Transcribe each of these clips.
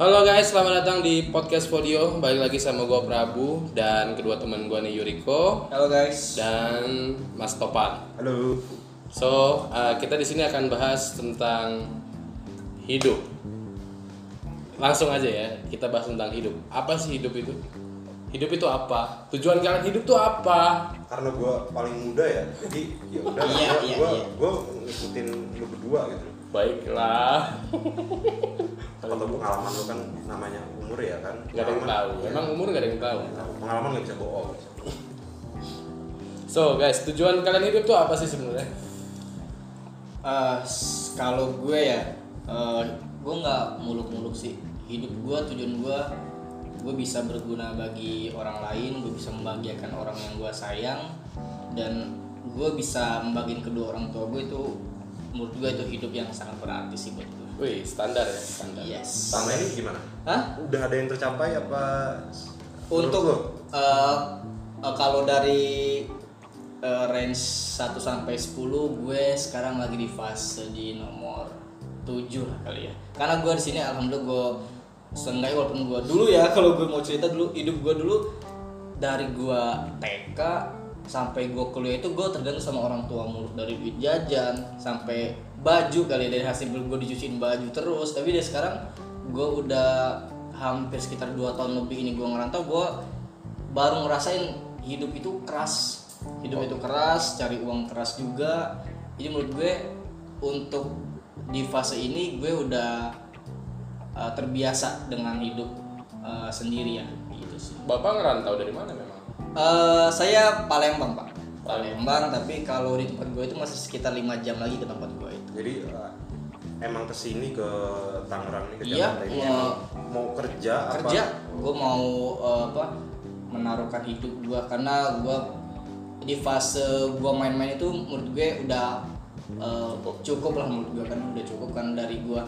Halo guys, selamat datang di podcast Podio. Balik lagi sama gue Prabu dan kedua teman gue nih Yuriko Halo guys. dan Mas Topan. Halo. So uh, kita di sini akan bahas tentang hidup. Langsung aja ya, kita bahas tentang hidup. Apa sih hidup itu? Hidup itu apa? Tujuan kalian hidup itu apa? Karena gue paling muda ya, jadi ya udah Iya, gue iya, gua, iya. gua ngikutin lu berdua gitu. Baiklah. Kalau pengalaman lu kan namanya umur ya kan. Gak ada yang tahu. Emang umur gak ada yang tahu. Pengalaman nggak bisa bohong. So guys, tujuan kalian hidup itu apa sih sebenarnya? Eh, s- kalau gue ya, eh, gue nggak muluk-muluk sih. Hidup gue, tujuan gue, gue bisa berguna bagi orang lain, gue bisa membahagiakan orang yang gue sayang, dan gue bisa membagiin kedua orang tua gue itu, menurut gue itu hidup yang sangat berarti sih buat gue. Wih, standar ya, standar. Yes. Selama ini gimana? Hah? Udah ada yang tercapai apa? Untuk lu? eh, eh, kalau dari eh, range 1 sampai 10 gue sekarang lagi di fase di nomor 7 lah kali ya. Karena gue di sini alhamdulillah gue seenggaknya walaupun gue dulu ya kalau gue mau cerita dulu hidup gue dulu dari gue TK sampai gue kuliah itu gue tergantung sama orang tua mulu. Dari duit jajan sampai baju kali ya, dari hasil gue dicuciin baju terus. Tapi dari sekarang gue udah hampir sekitar dua tahun lebih ini gue ngerantau gue baru ngerasain hidup itu keras. Hidup itu keras cari uang keras juga. Jadi menurut gue untuk di fase ini gue udah uh, terbiasa dengan hidup uh, sendiri ya. Gitu sih. Bapak ngerantau dari mana memang? Uh, saya Palembang pak. Palembang. Tapi kalau di tempat gue itu masih sekitar lima jam lagi ke tempat gue itu. Jadi eh, emang ke sini ke Tangerang nih ke Iya, Jakarta ini mau- mau kerja, kerja apa? gue mau uh, apa menaruhkan hidup gue karena gue di fase gue main-main itu menurut gue udah uh, cukup. lah menurut gue kan udah cukup kan dari gue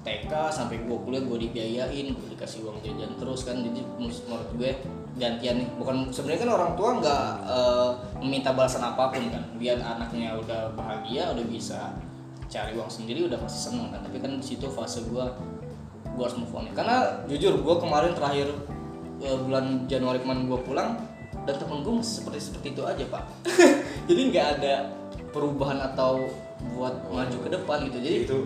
TK sampai gue kuliah gue dibiayain gue dikasih uang jajan terus kan. Jadi menurut gue gantian nih. Bukan sebenarnya kan orang tua nggak uh, meminta balasan apa pun kan. Biar anaknya udah bahagia udah bisa cari uang sendiri udah pasti seneng kan. Tapi kan di situ fase gue gue harus move on karena jujur gue kemarin terakhir eh, bulan Januari kemarin gue pulang dan temen gue seperti seperti itu aja pak. Jadi nggak ada perubahan atau buat maju ke depan gitu. Jadi Itu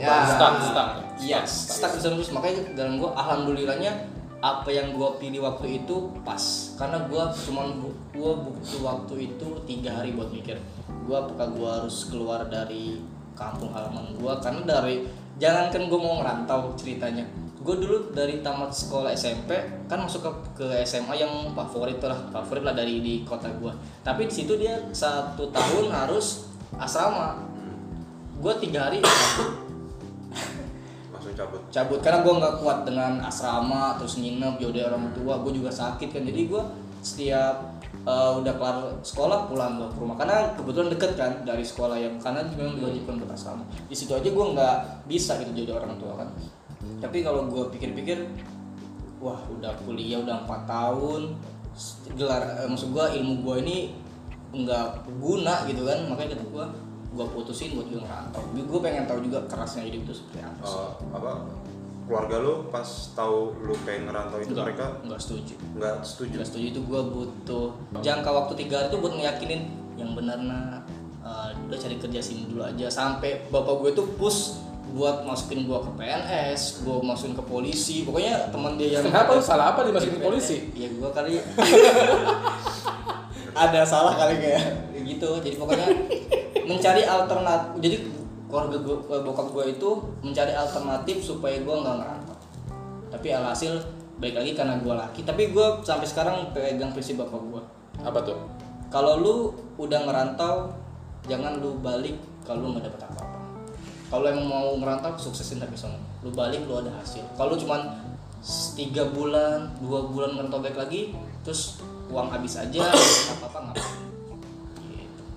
ya, Stuck, stuck. iya Stuck, stuck sana terus makanya dalam gue alhamdulillahnya apa yang gue pilih waktu itu pas. Karena gue cuman bu- gue butuh waktu itu tiga hari buat mikir. Gue apakah gue harus keluar dari kampung halaman gue karena dari jangankan gue mau ngerantau ceritanya. Gue dulu dari tamat sekolah SMP kan masuk ke, ke SMA yang favorit lah. Favorit lah dari di kota gue tapi di situ dia satu tahun harus asrama. Gue tiga hari langsung cabut. cabut karena gue nggak kuat dengan asrama terus nginep jauh orang tua gue juga sakit kan. Jadi gue setiap eh, udah kelar sekolah pulang gue ke rumah. Karena kebetulan deket kan dari sekolah yang karena memang diwajibkan buat asrama. Di situ aja gue nggak bisa gitu jauh orang tua kan. Tapi kalau gue pikir-pikir wah udah kuliah udah empat tahun gelar eh, maksud gue ilmu gue ini nggak guna gitu kan. Makanya kata gue gue putusin buat gue ngerantau gue pengen tahu juga kerasnya hidup itu seperti apa sih. Eh, apa keluarga lu pas tahu lu pengen ngerantau itu Enggak, mereka? enggak setuju. Nggak setuju. Enggak setuju itu gue butuh jangka waktu tiga hari itu buat ngeyakinin yang benar nak. Eh, udah cari kerja sini dulu aja. Sampai bapak gue tuh push buat masukin gue ke PNS, gue masukin ke polisi, pokoknya teman dia yang Kenapa? Lu salah apa dimasukin ke polisi? Iya gue kali. Ada salah kali kayak gitu, jadi pokoknya mencari alternatif. Jadi keluarga gue, bokap gue itu mencari alternatif supaya gue nggak ngerantau. Tapi alhasil baik lagi karena gue laki. Tapi gue sampai sekarang pegang prinsip bapak gue. Apa tuh? Kalau lu udah ngerantau, jangan lu balik kalau lu nggak dapet apa-apa. Kalau emang mau ngerantau, suksesin tapi sono. Lu balik, lu ada hasil. Kalau cuman tiga bulan, dua bulan ngerantau balik lagi, terus uang habis aja, apa-apa nggak apa. Gitu.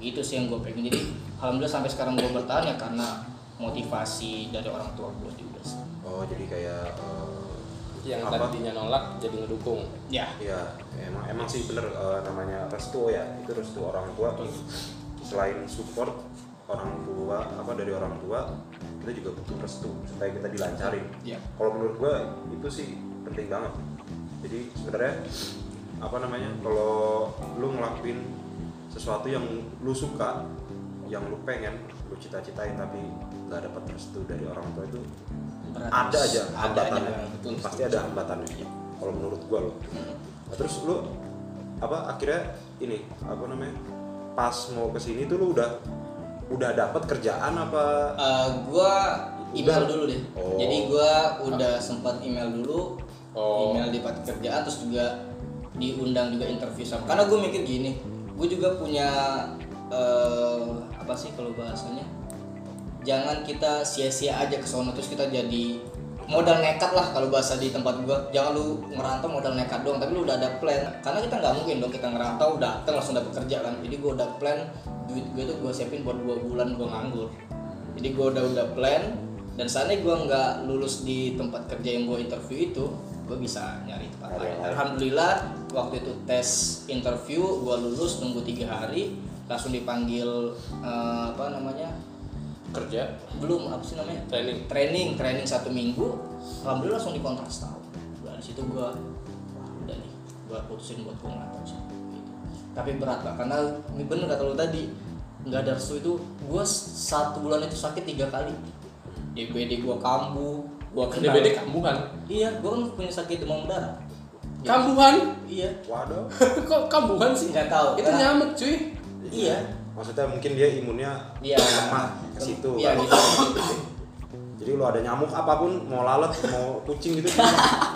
Itu sih yang gue pengen. Jadi alhamdulillah sampai sekarang gue bertahan ya karena motivasi dari orang tua gue juga sih. Oh jadi kayak eh, Yang apa? tadinya nolak jadi ngedukung. Ya, Ya, emang emang sih bener eh, namanya restu ya. Itu restu orang tua. Selain support, orang tua apa dari orang tua kita juga butuh restu supaya kita dilancarin Iya. kalau menurut gua itu sih penting banget jadi sebenarnya apa namanya kalau lu ngelakuin sesuatu yang lu suka yang lu pengen lu cita-citain tapi nggak dapat restu dari orang tua itu Berat. ada aja Ada hambatannya aja, betul, pasti betul. ada hambatannya kalau menurut gua loh Nah, terus lu apa akhirnya ini apa namanya pas mau ke sini tuh lu udah udah dapat kerjaan apa Eh, gua email Udah. dulu deh. Oh. Jadi gua udah sempat email dulu, Oh. email di tempat kerjaan terus juga diundang juga interview sama. Karena gue mikir gini, gue juga punya eh, apa sih kalau bahasanya? Jangan kita sia-sia aja ke sono terus kita jadi modal nekat lah kalau bahasa di tempat gua. Jangan lu ngerantau modal nekat doang tapi lu udah ada plan. Karena kita nggak mungkin dong kita ngerantau datang langsung dapat kerja kan. Jadi gua udah plan duit gue tuh gua siapin buat dua bulan gua nganggur. Jadi gue udah udah plan dan seandainya gue nggak lulus di tempat kerja yang gue interview itu gue bisa nyari tempat lain. alhamdulillah waktu itu tes interview gue lulus nunggu tiga hari. Langsung dipanggil eh, apa namanya? Kerja? Belum apa sih namanya? Training. Training training satu minggu. Alhamdulillah langsung dikontrak setahun. Dari situ gue udah nih gue putusin buat gue ngerantau sih gitu. tapi berat lah karena ini bener kata lu tadi nggak ada restu itu gue satu bulan itu sakit tiga kali. DBD gue kambuh gue kena DBD kambuhan. Iya gue kan punya sakit demam berdarah. Kambuhan? Iya. Waduh. Kok kambuhan sih? Nggak tahu. itu Karena- nyamuk cuy. Iya. Maksudnya mungkin dia imunnya iya. lemah ke situ iya kan. gitu. Jadi lu ada nyamuk apa pun mau lalat mau kucing gitu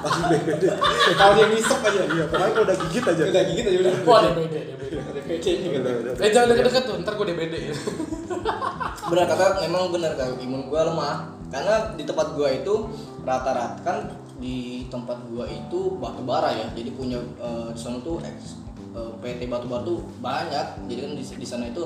pasti DBD kalau dia ngisep aja iya. Pokoknya kalau udah gigit aja. Udah gitu aja udah. Wah DBD DBD eh jangan deket-deket tuh ntar gue DBD benar kata memang benar kan imun gua lemah karena di tempat gua itu rata-rata kan di tempat gua itu batu bara ya. Jadi punya sana tuh eks- eh, PT batu bara tuh banyak. Jadi kan di, di sana itu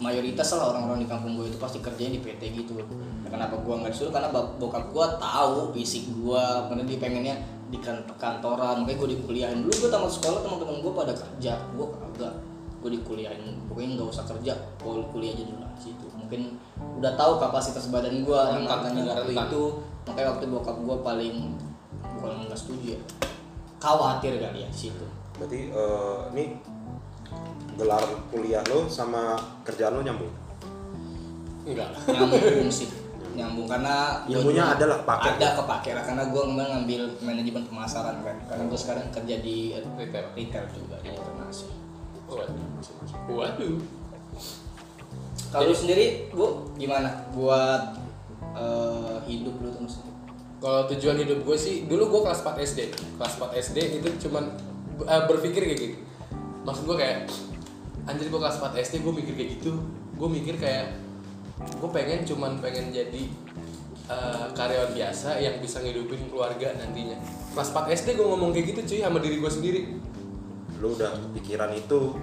mayoritas lah orang-orang di kampung gua itu pasti kerjanya di PT gitu Nah, kenapa gua nggak disuruh? Karena bokap gua tahu fisik gua. Karena dia pengennya di kan- kantoran. Makanya gua dikuliahin dulu gua tamat sekolah teman-teman gua pada kerja. Gua kagak gue dikuliahin pokoknya nggak usah kerja. Gue kuliah aja dulu di situ. Mungkin udah tahu kapasitas badan gue makanya agak waktu itu. Makanya waktu bokap gue paling bukan nggak setuju ya. Khawatir kali ya di situ. Berarti eh, ini gelar kuliah lo sama kerjaan lo nyambung? Enggak nyambung sih. Nyambung karena Ilmunya ada lah kepake. ada kepake lah. Karena gue memang ngambil manajemen pemasaran kan. Karena gue sekarang kerja di Retail. retail juga di internasi waduh waduh kalau lu sendiri bu gimana buat eh, hidup lu tuh maksudnya Kalau tujuan hidup gue sih, dulu gue kelas 4 SD. Kelas 4 SD itu cuman eh, berpikir kayak gitu. Maksud gue kayak, anjir gue kelas 4 SD gue mikir kayak gitu. Gue mikir kayak, gue pengen cuman pengen jadi eh, karyawan biasa yang bisa ngidupin keluarga nantinya. Kelas 4 SD gue ngomong kayak gitu cuy sama diri gue sendiri. Lo udah pikiran itu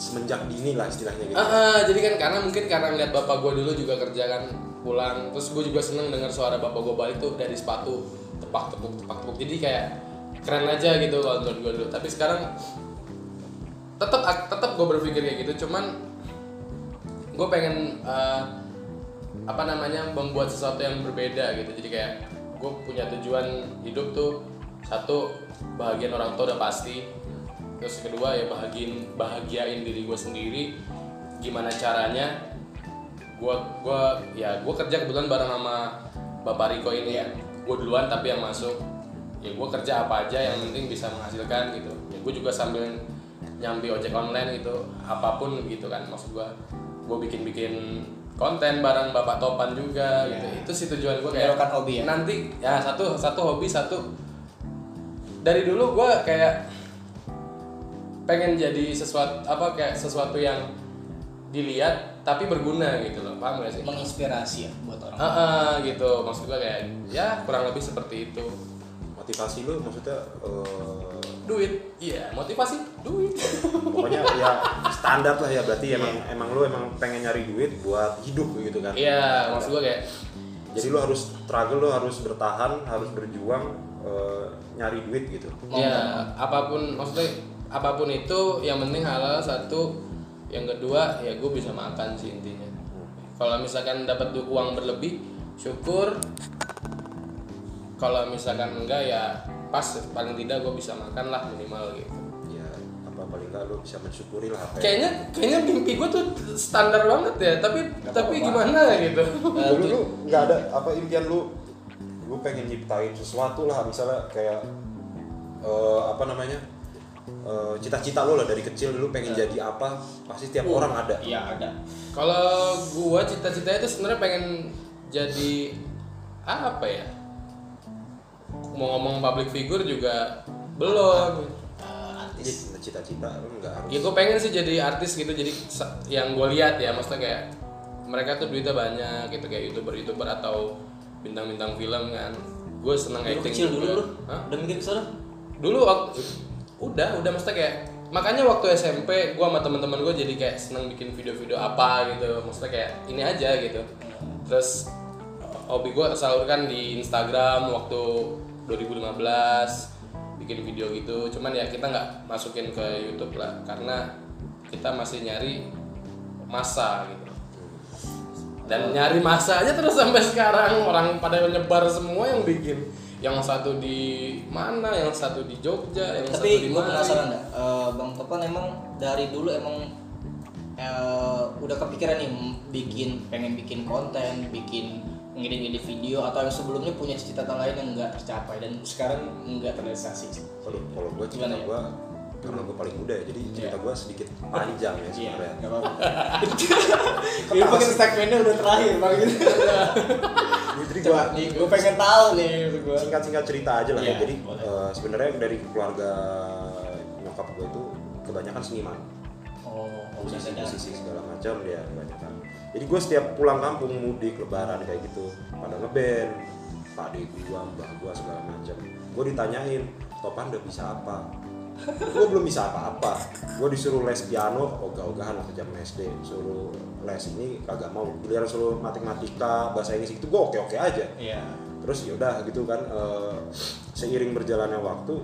semenjak dini lah istilahnya gitu Ah, ah, jadi kan karena mungkin karena ngeliat bapak gue dulu juga kerja kan pulang, terus gue juga seneng dengar suara bapak gue balik tuh dari sepatu tepak tepuk tepak tepuk, jadi kayak keren aja gitu kalau gue dulu. Tapi sekarang tetap tetap gue berpikir kayak gitu, cuman gue pengen eh, apa namanya membuat sesuatu yang berbeda gitu. Jadi kayak gue punya tujuan hidup tuh satu bahagian orang tua udah pasti, terus kedua ya bahagiin bahagiain diri gue sendiri. Gimana caranya? Gue gua ya gue kerja kebetulan bareng sama bapak Riko ini ya. Gue duluan tapi yang masuk. Ya gue kerja apa aja yang penting bisa menghasilkan gitu. Ya gue juga sambil nyambi ojek online gitu. Apa pun gitu kan maksud gue gue bikin bikin konten bareng bapak Topan juga gitu. Itu sih tujuan gue kayak hobi ya? nanti ya satu satu hobi satu. Dari dulu gue kayak pengen jadi sesuatu apa kayak sesuatu yang dilihat tapi berguna gitu loh. Paham gak sih? menginspirasi ya buat orang. Ah, ah, gitu. Maksud gue kayak ya kurang lebih seperti itu. Motivasi lo maksudnya eh, duit. Iya motivasi duit. pokoknya ya standar lah ya berarti emang emang lo emang pengen nyari duit buat hidup gitu kan. Iya maksud gue kayak jadi lo harus struggle lo harus bertahan harus berjuang eh, nyari duit gitu. Ya nggak mau. apa pun maksudnya apa pun itu yang penting halal satu. Yang kedua ya gue bisa makan sih intinya. Kalau misalkan dapat uang berlebih syukur. Kalau misalkan enggak ya pas paling tidak gue bisa makan lah minimal gitu. Ya apa paling nggak lu bisa mensyukuri lah apa kayaknya kayaknya mimpi gue tuh standar banget ya tapi Nggak tapi apa-apa. gimana gitu. Dulu lu nggak ada apa impian lu? Lu pengen nyiptain sesuatu lah misalnya kayak eh, apa namanya? eh, cita-cita lu lah dari kecil dulu pengen jadi apa pasti tiap Uh, orang ada Iya ada. kalau gue cita-citanya itu sebenarnya pengen jadi apa ya mau ngomong public figure juga belum Eh, artis. Jadi cita-cita lu nggak harus ya gue pengen sih jadi artis gitu jadi yang gue lihat ya maksudnya kayak mereka tuh duitnya banyak gitu kayak youtuber youtuber atau bintang-bintang film kan gue seneng Dulu acting kecil dulu juga. lu. Udah mikir ke sana? dulu waktu udah udah maksudnya kayak makanya waktu SMP gue sama teman-teman gue jadi kayak seneng bikin video-video apa gitu. Maksudnya kayak ini aja gitu. Terus hobi gue tersalurkan di Instagram waktu 2015 bikin video gitu. Cuman ya kita nggak masukin ke YouTube lah karena kita masih nyari masa gitu. Dan nyari masa aja terus sampai sekarang. Orang pada nyebar semua yang bikin yang satu di mana yang satu di Jogja yang satu Tapi di gue Mari. penasaran dah, Eh, Bang Topan emang dari dulu emang eh, udah kepikiran nih bikin pengen bikin konten, bikin ngedit-ngedit video atau yang sebelumnya punya cita-cita lain yang nggak tercapai dan sekarang nggak terrealisasi. kalau kalau gue ya? gue karena gue paling muda ya jadi cerita Iya. gue sedikit panjang ya Iya, sebenarnya apa-apa. Ini mungkin segmennya udah terakhir bang. jadi Coba gue nih, gue pengen tahu nih gue. singkat-singkat cerita aja lah Iya, ya jadi boleh. eh, sebenarnya dari keluarga nyokap gue itu kebanyakan seniman Oh, musisi musisi musisi segala macam dia kebanyakan jadi gue setiap pulang kampung mudik lebaran kayak gitu pada ngeband pak de gua mbah gua segala macam gue ditanyain topan udah bisa apa gue belum bisa apa-apa. Gue disuruh les piano ogah-ogahan waktu jam SD. Suruh les ini kagak mau. Giliran suruh matematika bahasa Inggris itu gue oke-oke aja. Iya. terus ya udah gitu kan eh, seiring berjalannya waktu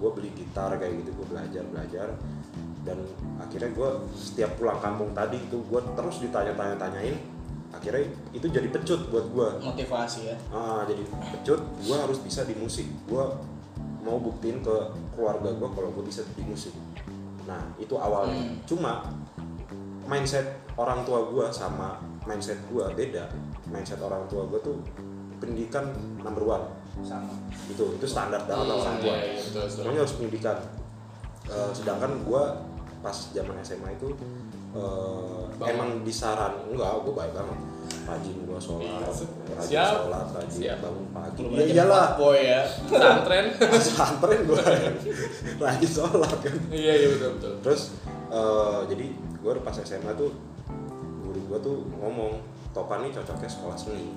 gue beli gitar kayak gitu. Gue belajar belajar dan akhirnya gue setiap pulang kampung tadi itu gue terus ditanya-tanya tanyain akhirnya itu jadi pecut buat gue Motivasi ya. ah jadi pecut. Gue harus bisa di musik. Gue mau buktiin ke keluarga gue kalau gue bisa di musik nah itu awalnya Hmm. cuma mindset orang tua gue sama mindset gue beda mindset orang tua gue tuh pendidikan number one Sama. itu itu standar banget Hmm, orang tua iya, iya, betul. semuanya harus pendidikan Eh, sedangkan gue pas zaman SMA itu Bangun. emang disaran enggak gue baik banget rajin gue sholat rajin Siap. sholat rajin Siap. bangun pagi. Belum ya aja iyalah. boy ya. pesantren. Pesantren gue rajin sholat kan. Iya iya betul betul. Terus eh, jadi gue pas SMA tuh guru gue tuh ngomong Topan nih cocoknya sekolah seni.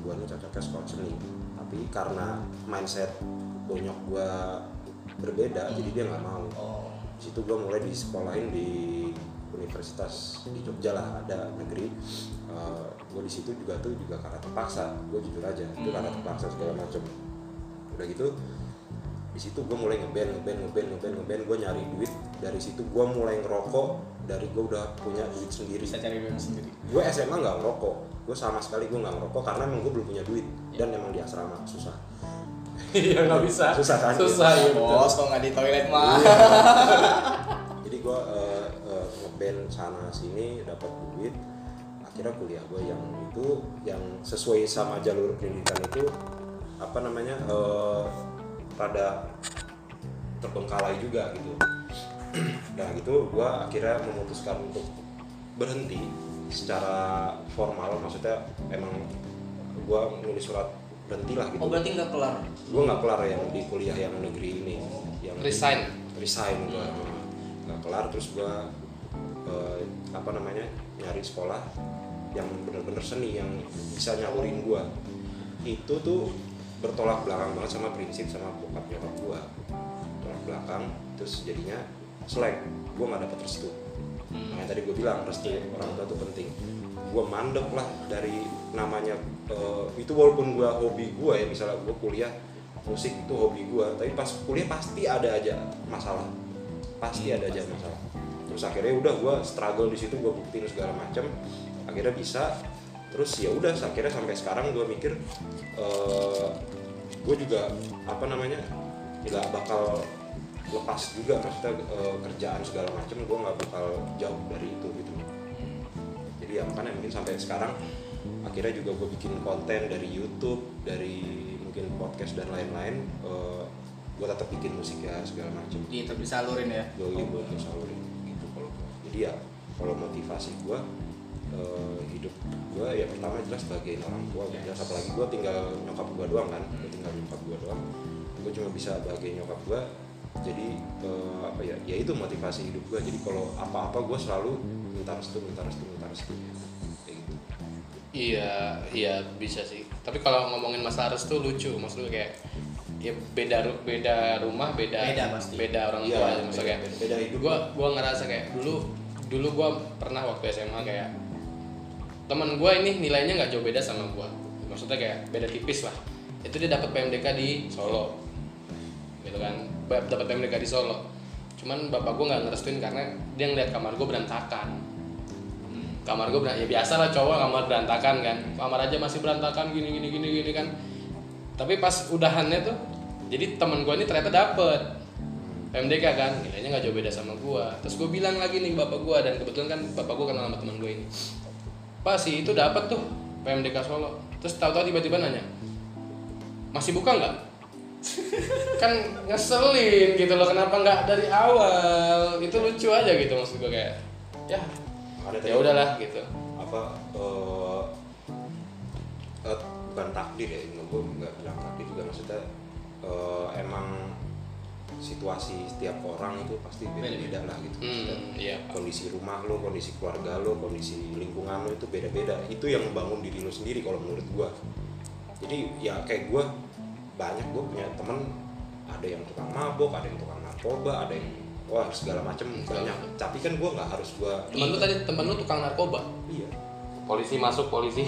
Gue nih cocoknya sekolah seni. Tapi karena mindset bonyok gue berbeda jadi dia nggak mau. Oh. di situ gue mulai disekolahin di universitas di Jogja lah ada negeri gue di situ juga tuh juga karena terpaksa gue jujur aja itu karena Hmm. terpaksa segala macam udah gitu di situ gue mulai ngeband ngeband ngeband ngeband ngeband gue nyari duit dari situ gue mulai ngerokok dari gue udah punya duit sendiri Bisa cari duit sendiri. gue SMA nggak ngerokok gue sama sekali gue nggak ngerokok karena emang gue belum punya duit dan emang di asrama susah iya nggak bisa Susah kan? susah iya betul Bos, kok nggak di toilet mah? Iya. jadi gue uh, uh, ngeband sana sini dapat duit akhirnya kuliah gue yang itu yang sesuai sama jalur pendidikan itu apa namanya uh, rada terbengkalai juga gitu. Nah gitu gue akhirnya memutuskan untuk berhenti secara formal. Maksudnya emang gue nulis surat berhenti lah gitu. Oh berarti nggak kelar? gue nggak kelar yang di kuliah yang negeri ini. Yang Resign. resign gue nggak kelar. Terus gue eh, apa namanya nyari sekolah yang bener-bener seni yang bisa nyalurin gue itu tuh bertolak belakang banget sama prinsip sama bokap nyokap gue tolak belakang terus jadinya selek gue nggak dapet restu. Makanya tadi gue bilang restu orang tua tuh penting. Gue mandek lah dari namanya eh, itu walaupun gue hobi gue ya misalnya gue kuliah musik itu hobi gue tapi pas kuliah pasti ada aja masalah. Pasti ada aja masalah. Terus akhirnya udah gue struggle di situ gue buktiin segala macam akhirnya bisa. Terus ya udah akhirnya sampai sekarang gue mikir eh gue juga apa namanya nggak bakal lepas juga maksudnya eh, kerjaan segala macam gue nggak bakal jauh dari itu gitu. Jadi ya makanya mungkin sampai sekarang akhirnya juga gue bikin konten dari YouTube dari mungkin podcast dan lain-lain gue tetap bikin musik ya segala macam tetap disalurin ya. gue gue salurin gitu kalau jadi ya kalau motivasi gue eh, hidup gue ya pertama jelas sebagai orang tua gue jelas apalagi gue tinggal nyokap gue doang kan gue tinggal nyokap gue doang gue cuma bisa bagai nyokap gue jadi eh, apa ya ya itu motivasi hidup gue jadi kalau apa-apa gue selalu minta restu minta restu minta restu kayak gitu Iya, iya bisa sih. Tapi kalau ngomongin masalah restu lucu, maksudnya kayak ya beda beda rumah, beda Beda pasti. beda orang Iya, tua. beda- maksudnya kayak beda- beda hidup. Gua gua ngerasa kayak dulu dulu gua pernah waktu SMA kayak teman gua ini nilainya nggak jauh beda sama gua. Maksudnya kayak beda tipis lah. Itu dia dapat PMDK di Solo. Gitu kan. Dapat PMDK di Solo. Cuman bapak gua nggak ngerestuin karena dia ngeliat kamar gua berantakan kamar gue ya biasa lah cowok kamar berantakan kan kamar aja masih berantakan gini gini gini gini kan tapi pas udahannya tuh jadi temen gue ini ternyata dapet PMDK kan nilainya nggak jauh beda sama gue terus gue bilang lagi nih bapak gue dan kebetulan kan bapak gue kenal sama teman gue ini pak si itu dapat tuh PMDK Solo. Terus tahu-tahu tiba-tiba nanya masih buka nggak? Kan ngeselin gitu loh kenapa nggak dari awal? Itu lucu aja gitu maksud gue kayak ya Ada ya udahlah gitu. Apa eh, eh, bukan takdir ya gue nggak bilang takdir juga maksudnya eh, emang situasi setiap orang itu pasti beda-beda lah gitu. Hmm iya. kondisi rumah lo kondisi keluarga lo kondisi lingkungan lo itu beda-beda. Itu yang membangun diri lo sendiri kalau menurut gue jadi ya kayak gue banyak gue punya temen. Ada yang tukang mabok ada yang tukang narkoba ada yang wah segala macem Segala banyak. Tapi kan gue nggak harus gue temen lu tadi temen lu tukang narkoba? Iya. Polisi masuk polisi.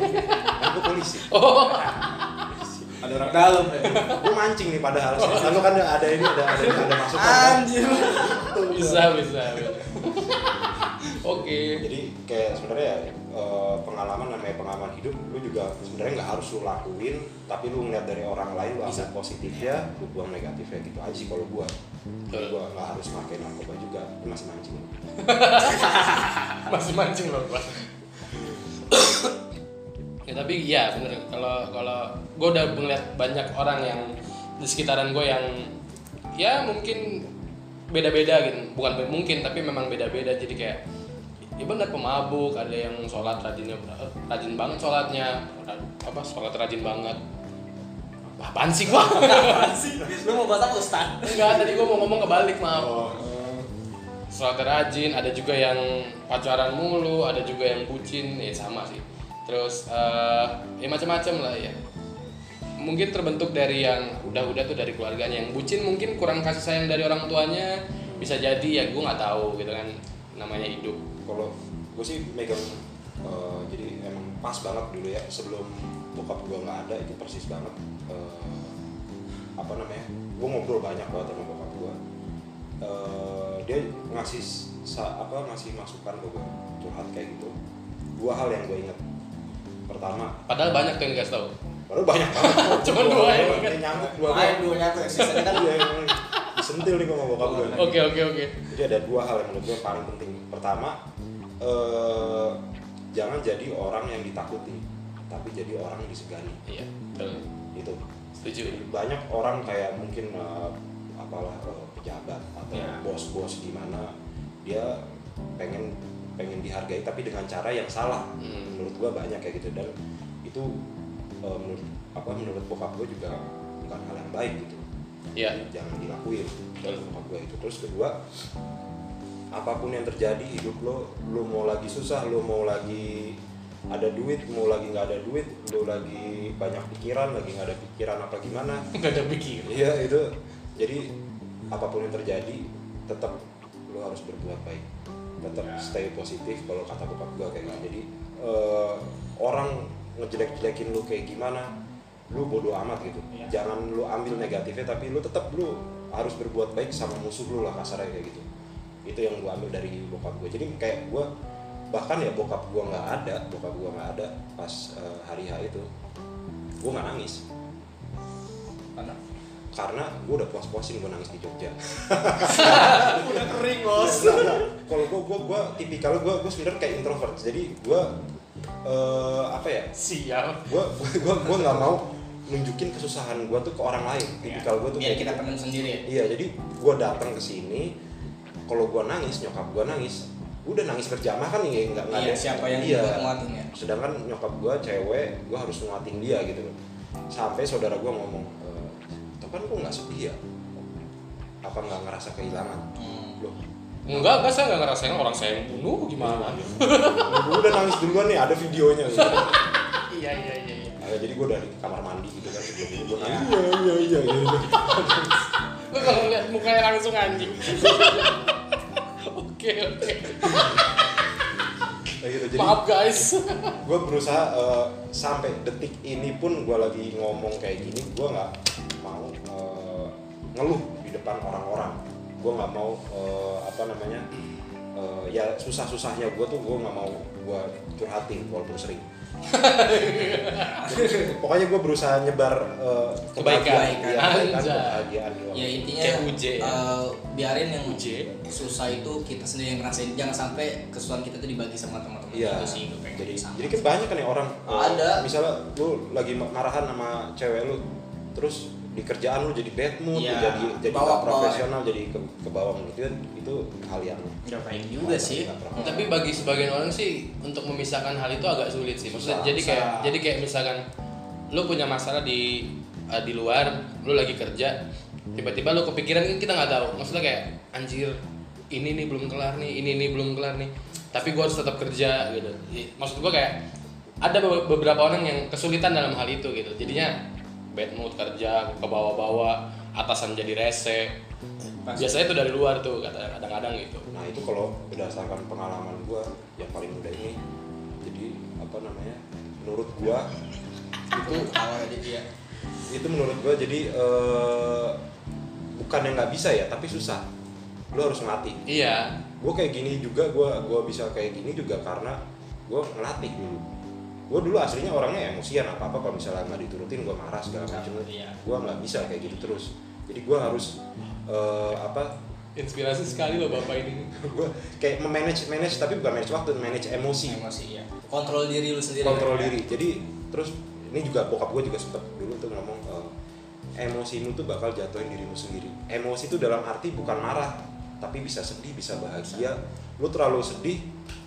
Kan gue polisi. Oh Ada orang dalam ya. gue mancing nih padahal lalu kan ada ini ada ada, ada masukan kan. Anjir. bisa bisa bisa. oke jadi kayak sebenarnya ya, eh, pengalaman namanya pengalaman hidup lu juga sebenarnya nggak harus lu lakuin tapi lu ngeliat dari orang lain lu ambil positifnya lu buang negatifnya gitu aja sih kalau gua jadi gua nggak harus pakai narkoba juga masih mancing masih mancing loh gua ya tapi iya bener. Kalau kalau gue udah melihat banyak orang yang di sekitaran gue yang ya mungkin beda-beda gitu. Bukan mungkin tapi memang beda-beda. Jadi kayak ya bener pemabuk ada yang sholat rajinnya rajin banget sholatnya. Apa sholat rajin banget. Apaan sih gua? Lu mau bahas apa Ustaz? enggak tadi gua mau ngomong kebalik maaf. Sholat rajin ada juga yang pacaran mulu ada juga yang bucin. Ya sama sih terus eh, ya macam-macam lah ya. Mungkin terbentuk dari yang udah-udah tuh dari keluarganya. Yang bucin mungkin kurang kasih sayang dari orang tuanya. Bisa jadi ya gue nggak tahu gitu kan. Namanya hidup. Kalau gue sih megang eh, jadi emang pas banget dulu ya. Sebelum bokap gue nggak ada itu persis banget. Eh, apa namanya? Gue ngobrol banyak banget sama bokap gue Eh, dia ngasih sa- apa ngasih masukan ke gue curhat kayak gitu. Dua hal yang gue inget pertama. Padahal banyak tuh yang dikasih tahu. Baru banyak banget. Cuman dua yang inget. Kayak nyamuk dua Main dulu nyatu sisanya kan Iya, emang disentil nih sama bokap gue oke oke oke. Jadi ada dua hal yang menurut gue paling penting. Pertama eh, jangan jadi orang yang ditakuti tapi jadi orang yang disegani. Iya betul. Itu. Setuju. Banyak orang kayak mungkin eh, apalah eh, pejabat atau Ya. bos-bos di mana dia pengen pengen dihargai tapi dengan cara yang salah. Hmm. menurut gua banyak kayak gitu dan itu eh, menurut apa menurut bokap gue juga bukan hal yang baik gitu. Iya. Jangan dilakuin. Betul. bokap gue itu. Terus kedua apa pun yang terjadi hidup lo lo mau lagi susah lo mau lagi ada duit mau lagi nggak ada duit lo lagi banyak pikiran lagi nggak ada pikiran apa gimana. Nggak ada pikir iya itu. Jadi apa pun yang terjadi tetap lo harus berbuat baik tetap stay positif kalau kata bokap gue kayak gitu. Jadi eh, orang ngejelek-jelekin lu kayak gimana lu bodoh amat gitu. Iya. jangan lu ambil negatifnya tapi lu tetap lu harus berbuat baik sama musuh lu lah kasarnya kayak gitu. Itu yang gue ambil dari bokap gue jadi kayak gue bahkan ya bokap gue nggak ada bokap gue nggak ada pas eh, hari H itu gue nggak nangis. Karena karena gue udah puas-puasin gue nangis di Jogja udah kering bos. kalau gue gue gue tipikal gue gue sebenarnya kayak introvert jadi gue eh, apa ya sial gue gue gue nggak mau nunjukin kesusahan gue tuh ke orang lain tipikal gue tuh Biar kayak kita gitu. sendiri ya. iya jadi gue datang ke sini kalau gue nangis nyokap gue nangis gue udah nangis berjamaah kan ya nggak nggak Iya, ada- siapa yang iya. nguatin ya? sedangkan nyokap gue cewek gue harus nguatin dia gitu sampai saudara gue ngomong e, topan kok nggak sedih ya apa nggak ngerasa kehilangan Hmm. loh enggak enggak saya nggak ngerasain orang saya yang bunuh gimana gue udah nangis duluan nih ada videonya gitu. iya iya iya iya Nah, jadi gue dari kamar mandi gitu kan sebelum gue Iya. nangis iya iya iya iya Gue kalau ngeliat mukanya langsung anjing. Oke oke. Kayak gitu jadi Maaf guys. gue berusaha eh, sampai detik ini pun gue lagi ngomong kayak gini gue nggak ngeluh di depan orang-orang gue nggak mau eh, apa namanya eh, ya susah-susahnya gue tuh gue nggak mau gue curhatin walaupun sering pokoknya gue berusaha nyebar eh, Kebaikan. kebahagiaan, iya, kebaikan, Anjay. kebahagiaan doang. Ya intinya Uje ya? eh, biarin yang Uje. susah itu kita sendiri yang ngerasain. Jangan sampai kesusahan kita itu dibagi sama teman-teman Iya. itu sih gue pengen Jadi sama. jadi kan banyak kan ya orang Ada. Misalnya lu lagi marahan sama cewek lu, terus di kerjaan lu jadi bad mood, lu jadi jadi Bawa- nggak bawa profesional, jadi ke, ke bawah gitu kan itu hal yang Nggak baik juga sih. Tapi bagi sebagian orang sih untuk memisahkan hal itu agak sulit sih. Maksudnya Susah, jadi kayak jadi kayak misalkan lu punya masalah di eh, di luar, lu lagi kerja, tiba-tiba lu kepikiran kan kita nggak tahu. Maksudnya kayak anjir ini nih belum kelar nih, ini nih belum kelar nih. Tapi gua harus tetap kerja gitu. Maksud gua kayak ada be- beberapa orang yang kesulitan dalam hal itu gitu. Jadinya bad mood kerja ke bawah-bawah, atasan jadi rese. Pasti. Biasanya itu dari luar tuh kata- kadang-kadang gitu. Nah itu kalau berdasarkan pengalaman gua yang paling muda ini, jadi apa namanya? Menurut gua Itu dia. itu menurut gua jadi eh, bukan yang nggak bisa ya, tapi susah. Lu harus ngelatih. Iya, gue kayak gini juga gue gua bisa kayak gini juga karena gue ngelatih dulu gue dulu aslinya orangnya emosian apa apa kalau misalnya nggak diturutin gue marah segala macam Iya. gue nggak bisa kayak gitu terus jadi gue harus eh, apa inspirasi sekali loh bapak ini. gue kayak memanage manage tapi bukan manage waktu manage emosi Emosi ya. Kontrol diri lu sendiri. kontrol kan, ya? diri jadi terus ini juga bokap gue juga sempet dulu tuh ngomong eh, emosimu tuh bakal jatuhin dirimu sendiri emosi itu dalam arti bukan marah tapi bisa sedih bisa bahagia lu terlalu sedih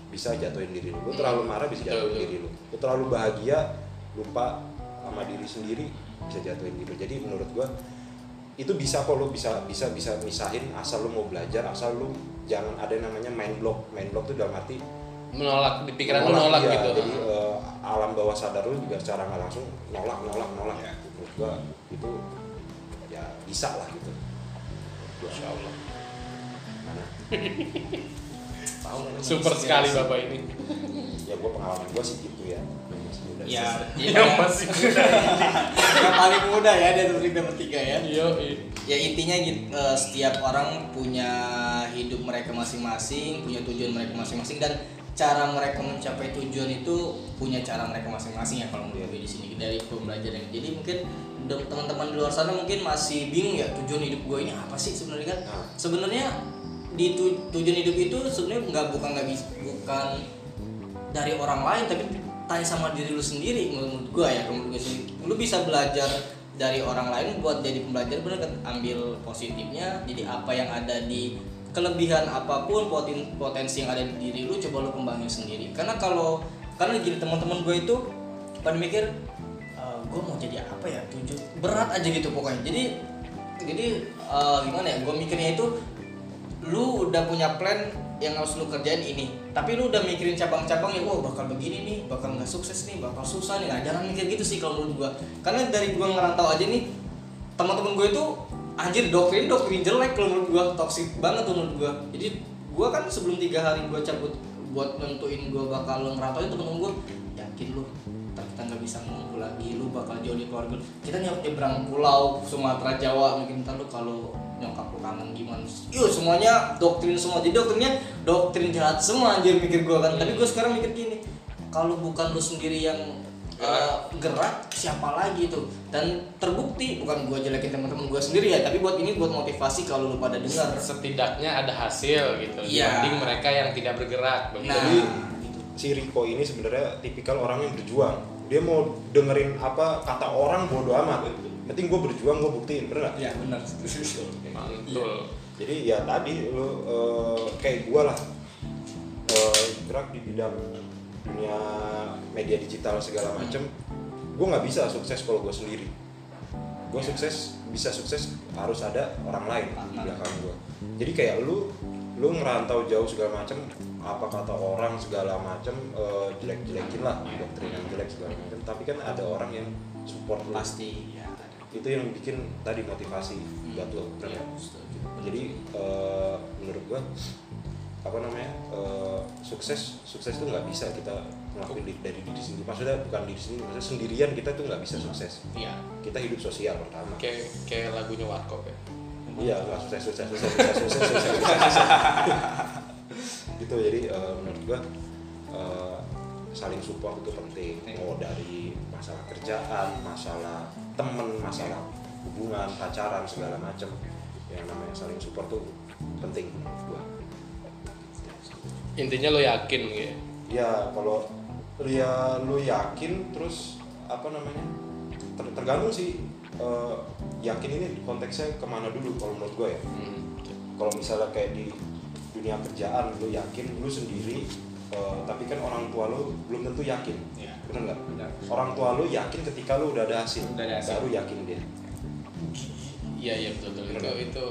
bisa jatuhin diri lu lu terlalu marah bisa jatuhin betul. diri lu lu terlalu bahagia lupa sama diri sendiri bisa jatuhin diri jadi menurut gue itu bisa kok lu bisa bisa bisa misahin asal lu mau belajar asal lu jangan ada yang namanya main block main block tuh dalam arti Menolak di pikiran lu nolak iya. gitu. jadi eh, alam bawah sadar lu juga secara nggak langsung nolak nolak nolak Iya. menurut gua itu ya bisa lah gitu Masya Allah. mana Tahu kan, Super sekali bapak ini. ya gua pengalaman gua sih gitu ya Masih muda. Ya, Yang masih muda. yang paling muda ya dari kita bertiga ya. Iya. iya. Ya intinya gitu, setiap orang punya hidup mereka masing-masing, punya tujuan mereka masing-masing dan cara mereka mencapai tujuan itu punya cara mereka masing-masing ya kalau menurut gue di sini dari pembelajaran. Jadi mungkin teman-teman di luar sana mungkin masih bingung ya tujuan hidup gue ini apa sih sebenarnya kan? Nah. Sebenarnya di tu- tujuan hidup itu sebenarnya nggak bukan nggak bisa bukan dari orang lain tapi tanya sama diri lu sendiri menurut gua ya menurut gua sendiri. Lu bisa belajar dari orang lain buat jadi pembelajar bener kan? Ambil positifnya jadi apa yang ada di kelebihan apa pun poten- potensi yang ada di diri lu coba lu kembangin sendiri. Karena kalau karena gini teman-teman gue itu pada mikir gue mau jadi apa ya? Tujuh berat aja gitu pokoknya. Jadi jadi eh, gimana ya? Gue mikirnya itu lu udah punya plan yang harus lu kerjain ini. Tapi lu udah mikirin cabang-cabang ya wah bakal begini nih bakal nggak sukses nih bakal susah nih. Nah jangan mikir gitu sih kalau menurut gua. Karena dari gua ngerantau aja nih teman-teman gue itu anjir doktrin doktrin jelek kalau menurut gua. Toksik banget tuh menurut gua. Jadi gua kan sebelum tiga hari gua cabut buat nentuin gua bakal ngerantau itu temen gua yakin lu kita nggak bisa ngumpul lagi lu bakal jauh di keluarga lu. kita nyebrang pulau Sumatera Jawa mungkin ntar lu kalau nyokap lu kangen gimana yuk semuanya doktrin semua jadi doktrinnya doktrin jahat semua anjir mikir gue kan tapi gue sekarang mikir gini kalau bukan lu sendiri yang uh, gerak siapa lagi tuh dan terbukti bukan gue jelekin teman-teman gue sendiri ya tapi buat ini buat motivasi kalau lu pada dengar setidaknya ada hasil gitu Iya. dibanding mereka yang tidak bergerak nah Jadi gitu. si Riko ini sebenarnya tipikal orang yang berjuang. Dia mau dengerin apa kata orang bodo amat. Penting gue berjuang, gue buktiin, bener nggak? ya benar mantul Jadi ya tadi lu eh, kayak gue lah. Eh, gerak di bidang dunia media digital segala macem. Gue nggak bisa sukses kalau gue sendiri. Gue sukses bisa sukses harus ada orang lain di belakang gue. Jadi kayak lu lu ngerantau jauh segala macem apa kata orang segala macem eh, jelek-jelekin lah doktrin yang jelek segala macem. Tapi kan ada orang yang support lu. Pasti ya itu yang bikin tadi motivasi buat lo nggak? setuju. jadi eh, menurut gua apa namanya eh, sukses sukses tuh nggak bisa kita ngelakuin di- dari diri sendiri. Maksudnya bukan diri sendiri maksudnya sendirian kita tuh nggak bisa sukses. Iya. Kita hidup sosial pertama. Kayak kayak lagunya Warkop ya? Iya nggak sukses sukses sukses sukses sukses sukses, sukses, sukses. gitu jadi eh, menurut gua eh, saling support itu penting. Mau dari masalah kerjaan masalah temen masalah hubungan pacaran segala macem. Yang namanya saling support tuh penting gua intinya lo yakin gitu ya? Kalau lu ya lu yakin terus apa namanya ter- tergantung sih eh, yakin ini konteksnya ke mana dulu kalau menurut gue ya. Hmm. kalau misalnya kayak di dunia kerjaan lu yakin lu sendiri eh, tapi kan orang tua lu belum tentu yakin Iya. bener nggak Benar. orang tua lu yakin ketika lu udah ada hasil Udah ada hasil. baru yakin dia iya iya betul betul itu itu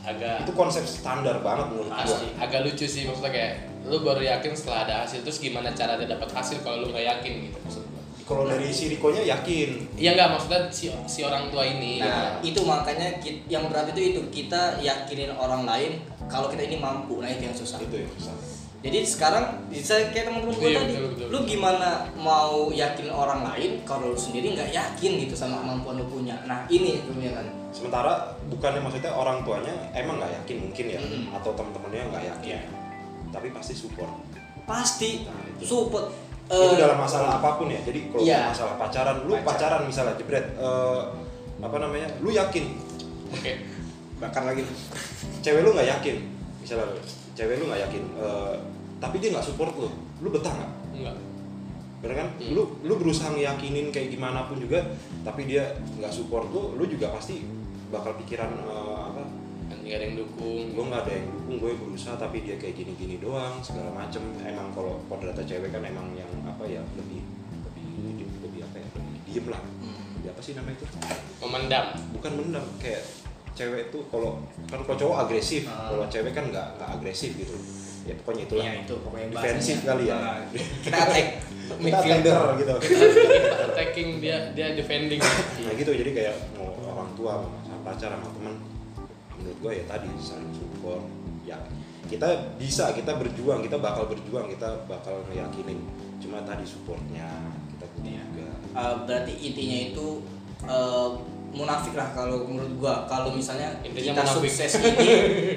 agak itu konsep standar banget menurut gua agak lucu sih maksudnya kayak lu baru yakin setelah ada hasil terus gimana cara dia dapat hasil kalau lu nggak yakin gitu maksud gua. kalau dari si Riko-nya yakin Iya nggak maksudnya si, si orang tua ini. Nah, gitu. itu makanya yang berat itu itu kita yakinin orang lain kalau kita ini mampu. Nah, itu yang susah. itu yang susah Jadi sekarang bisa kayak teman-teman gue Iya, tadi, betul, betul. lu gimana mau yakin orang lain kalau lu sendiri nggak yakin gitu sama kemampuan lu punya. Nah, ini itu ya kan. sementara bukannya maksudnya orang tuanya emang nggak yakin mungkin ya Mm-mm. atau teman-temannya nggak yakin Iya. tapi pasti support Pasti Nah, itu. support. itu Eh, dalam masalah apa pun ya jadi kalau Iya. masalah pacaran lu Pacaran. pacaran misalnya jebret eh, apa namanya lu yakin Oke. bahkan lagi cewek lu nggak yakin misalnya cewek lu nggak yakin eh, tapi dia nggak support lu lu betah nggak Enggak. bener kan Hmm. lu lu berusaha ngeyakinin kayak gimana pun juga tapi dia nggak support lu lu juga pasti bakal pikiran eh, apa Kan nggak ada yang dukung. gue nggak ada yang dukung gue berusaha tapi dia kayak gini-gini doang segala macem emang kalau kodratnya cewek kan emang yang apa ya lebih lebih lebih, lebih apa ya lebih diem lah Hmm. apa sih namanya itu Memendam. bukan mendam kayak cewek tuh kalau kan kalau cowok agresif Ah. kalau cewek kan nggak nggak agresif gitu. Ya pokoknya itulah. Iya, itu pokoknya defensif kali ya. Nah, kita attack. Kita midfielder. gitu. Kita attacking dia dia defending. nah gitu. Jadi kayak mau orang tua sama pacar sama teman menurut gue ya tadi saling support. Ya kita bisa kita berjuang kita bakal berjuang kita bakal ngeyakinin cuma tadi supportnya kita juga. Uh, berarti intinya itu uh, munafik lah kalau menurut gua kalau misalnya Intinya kita munafik. sukses ini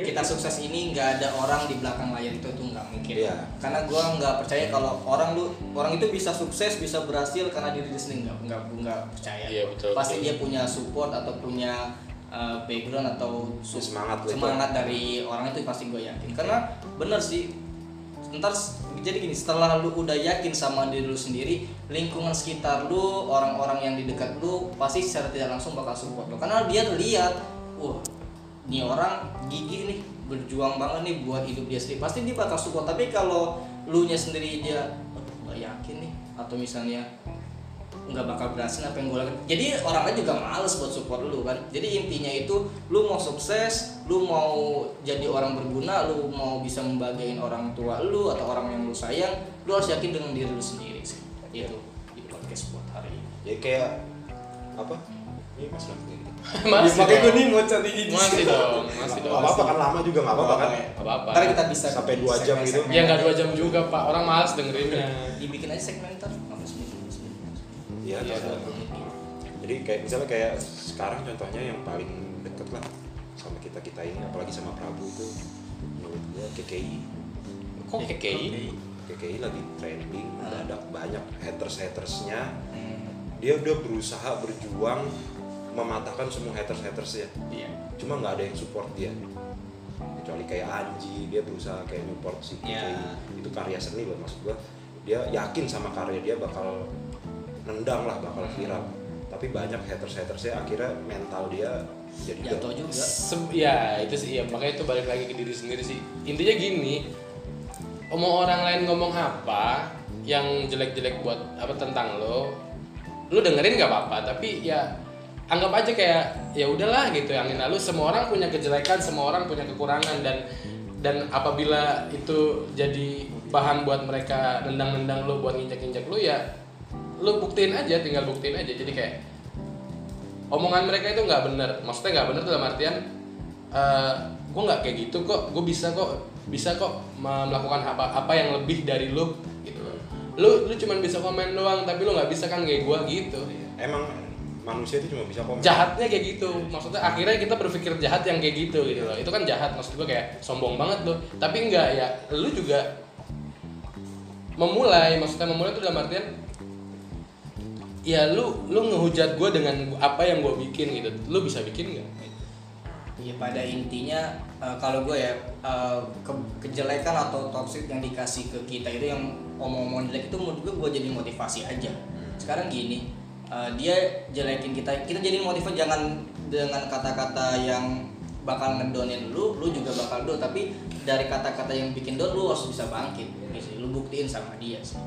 kita sukses ini nggak ada orang di belakang layar itu tuh nggak mungkin Iya. karena gua nggak percaya kalau orang lu orang itu bisa sukses bisa berhasil karena diri dia sendiri nggak nggak nggak percaya Iya, betul, pasti betul. dia punya support atau punya uh, background atau su- Semangat itu. semangat dari orang itu pasti gue yakin karena bener sih ntar jadi gini setelah lu udah yakin sama diri lu sendiri lingkungan sekitar lu orang-orang yang di dekat lu pasti secara tidak langsung bakal support lu. Karena dia lihat wah ini orang gigi nih berjuang banget nih buat hidup dia sendiri. Pasti dia bakal support. Tapi kalau lu nya sendiri dia "Aduh, nggak yakin nih. Atau misalnya nggak bakal berhasil apa yang gue lakukan jadi orang lain juga males buat support lu kan jadi intinya itu lu mau sukses lu mau jadi orang berguna lu mau bisa membagiin orang tua lu atau orang yang lu sayang lu harus yakin dengan diri lu sendiri sih itu di podcast buat hari ini ya kayak apa ini mas kayak gitu Masih makanya gue dong. nih mau cari gigi Masih dong, masih dong. apa-apa kan lama juga nggak apa-apa kan Nggak apa-apa. Ntar kita bisa Sampai dua jam gitu. Ya nggak dua jam juga pak. Orang malas dengerinnya. dibikin aja segmen ntar Iya, terserah. Jadi kayak misalnya kayak sekarang contohnya yang paling deket lah sama kita kita ini apalagi sama Prabu itu menurut gua KKI kok KKI KKI lagi trending udah ada banyak haters hatersnya Hmm. dia udah berusaha berjuang mematahkan semua haters hatersnya Iya. cuma nggak ada yang support dia. Kecuali kayak Anji dia berusaha kayak support si KKI Ya. itu karya seni loh maksud gua. Dia yakin sama karya dia bakal nendang lah bakal viral. Tapi banyak haters hatersnya akhirnya mental dia jadi Jatuh juga. Se- ya itu sih ya. Makanya itu balik lagi ke diri sendiri sih. Intinya gini omong orang lain ngomong apa yang jelek-jelek buat apa tentang lo lu dengerin nggak apa-apa. Tapi ya anggap aja kayak ya udahlah gitu yang lalu semua orang punya kejelekan semua orang punya kekurangan. Dan dan apabila itu jadi bahan buat mereka nendang-nendang lu buat nginjak-nginjak lu ya lu buktiin aja tinggal buktiin aja. Jadi kayak omongan mereka itu nggak bener. Maksudnya nggak bener dalam artian gue nggak kayak gitu kok. Gue bisa kok bisa kok me- melakukan apa apa yang lebih dari lu gitu lu lu cuman bisa komen doang tapi lu nggak bisa kan kayak gue gitu. Emang manusia itu cuma bisa komen. Jahatnya kayak gitu. Maksudnya akhirnya kita berpikir jahat yang kayak gitu gitu loh. Itu kan jahat. Maksud gue kayak sombong banget loh. Tapi enggak ya lu juga memulai. Maksudnya memulai itu dalam artian ya lu lu ngehujat gue dengan apa yang gue bikin gitu lu bisa bikin nggak Ya pada intinya eh, kalau gue ya eh, ke- kejelekan atau toxic yang dikasih ke kita itu yang omong-omong jelek itu menurut gue gue jadi motivasi aja. Sekarang gini eh, dia jelekin kita kita jadi motivasi jangan dengan kata-kata yang bakal ngedonin lu, lu juga bakal down tapi dari kata-kata yang bikin down lu harus bisa bangkit. Gitu. Lu buktiin sama dia sih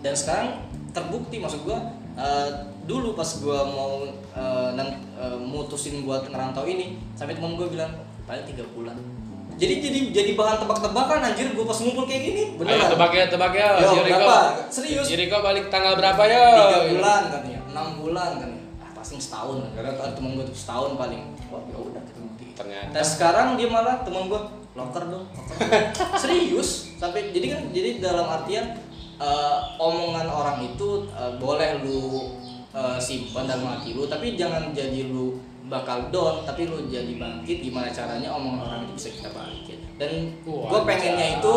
dan sekarang terbukti maksud gua eh, dulu pas gua mau eh, nang- eh, mutusin buat ngerantau ini sampai temen gua bilang paling tiga bulan. Jadi jadi jadi bahan tebak-tebakan anjir gua pas ngumpul kayak gini. Ayo beneran. tebak ya tebak ya. Yo, si Riko berapa? Serius? si Riko balik tanggal berapa ya tiga bulan katanya. Enam bulan kan ah, pasti setahun. Karena kan temen gua tuh setahun paling. Wah ya udah buktiin ternyata. Dan sekarang dia malah teman gua loker dong. loker dong." Serius? Sampai jadi kan jadi dalam artian eh, omongan orang itu eh, boleh lu eh, simpan dalam hati lu tapi jangan jadi lu bakal down tapi lu jadi bangkit gimana caranya omongan orang itu bisa kita balikin dan gue pengennya itu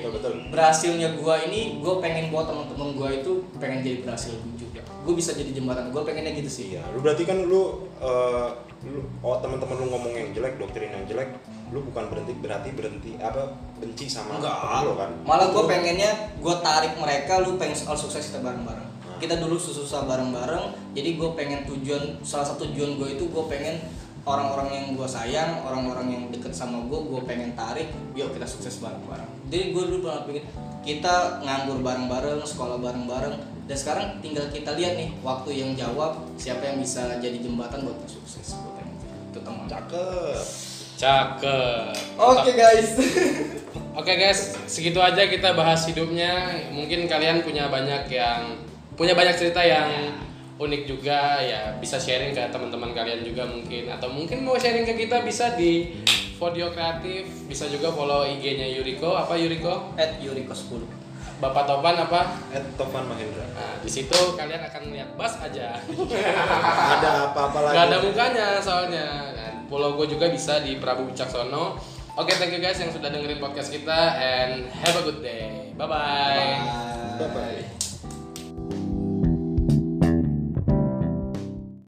betul betul. berhasilnya gua ini gue pengen buat teman-teman gua itu pengen jadi berhasil juga. Gue bisa jadi jembatan gue pengennya gitu sih. Iya lu berarti kan lu eh, lu oh teman-teman lu ngomong yang jelek doktrin yang jelek lu bukan berhenti berarti berhenti apa benci sama Enggak. lu kan Malah gue pengennya gue tarik mereka, lu pengen soal sukses kita bareng-bareng. Kita dulu susah bareng-bareng, jadi gue pengen tujuan salah satu tujuan gue itu gue pengen orang-orang yang gue sayang, orang-orang yang deket sama gue, gue pengen tarik, yuk kita sukses bareng-bareng. Jadi gue dulu pernah pikir kita nganggur bareng-bareng, sekolah bareng-bareng, dan sekarang tinggal kita lihat nih waktu yang jawab siapa yang bisa jadi jembatan buat sukses. Gue pengen itu teman. cakep cakep Oke guys. Oke guys, segitu aja kita bahas hidupnya. Mungkin kalian punya banyak yang punya banyak cerita yang unik juga ya bisa sharing ke teman-teman kalian juga mungkin atau mungkin mau sharing ke kita bisa di Podio Kreatif, bisa juga follow IG-nya Yuriko apa Yuriko? At Yuriko 10. Bapak Topan apa? Ed Tovan Mahendra Nah, di situ kalian akan lihat Bas aja. Ada apa-apa lagi Gak ada mukanya soalnya. Dan follow gue juga bisa di Prabu Wicaksono. Oke, thank you guys yang sudah dengerin podcast kita and have a good day. Bye bye. bye bye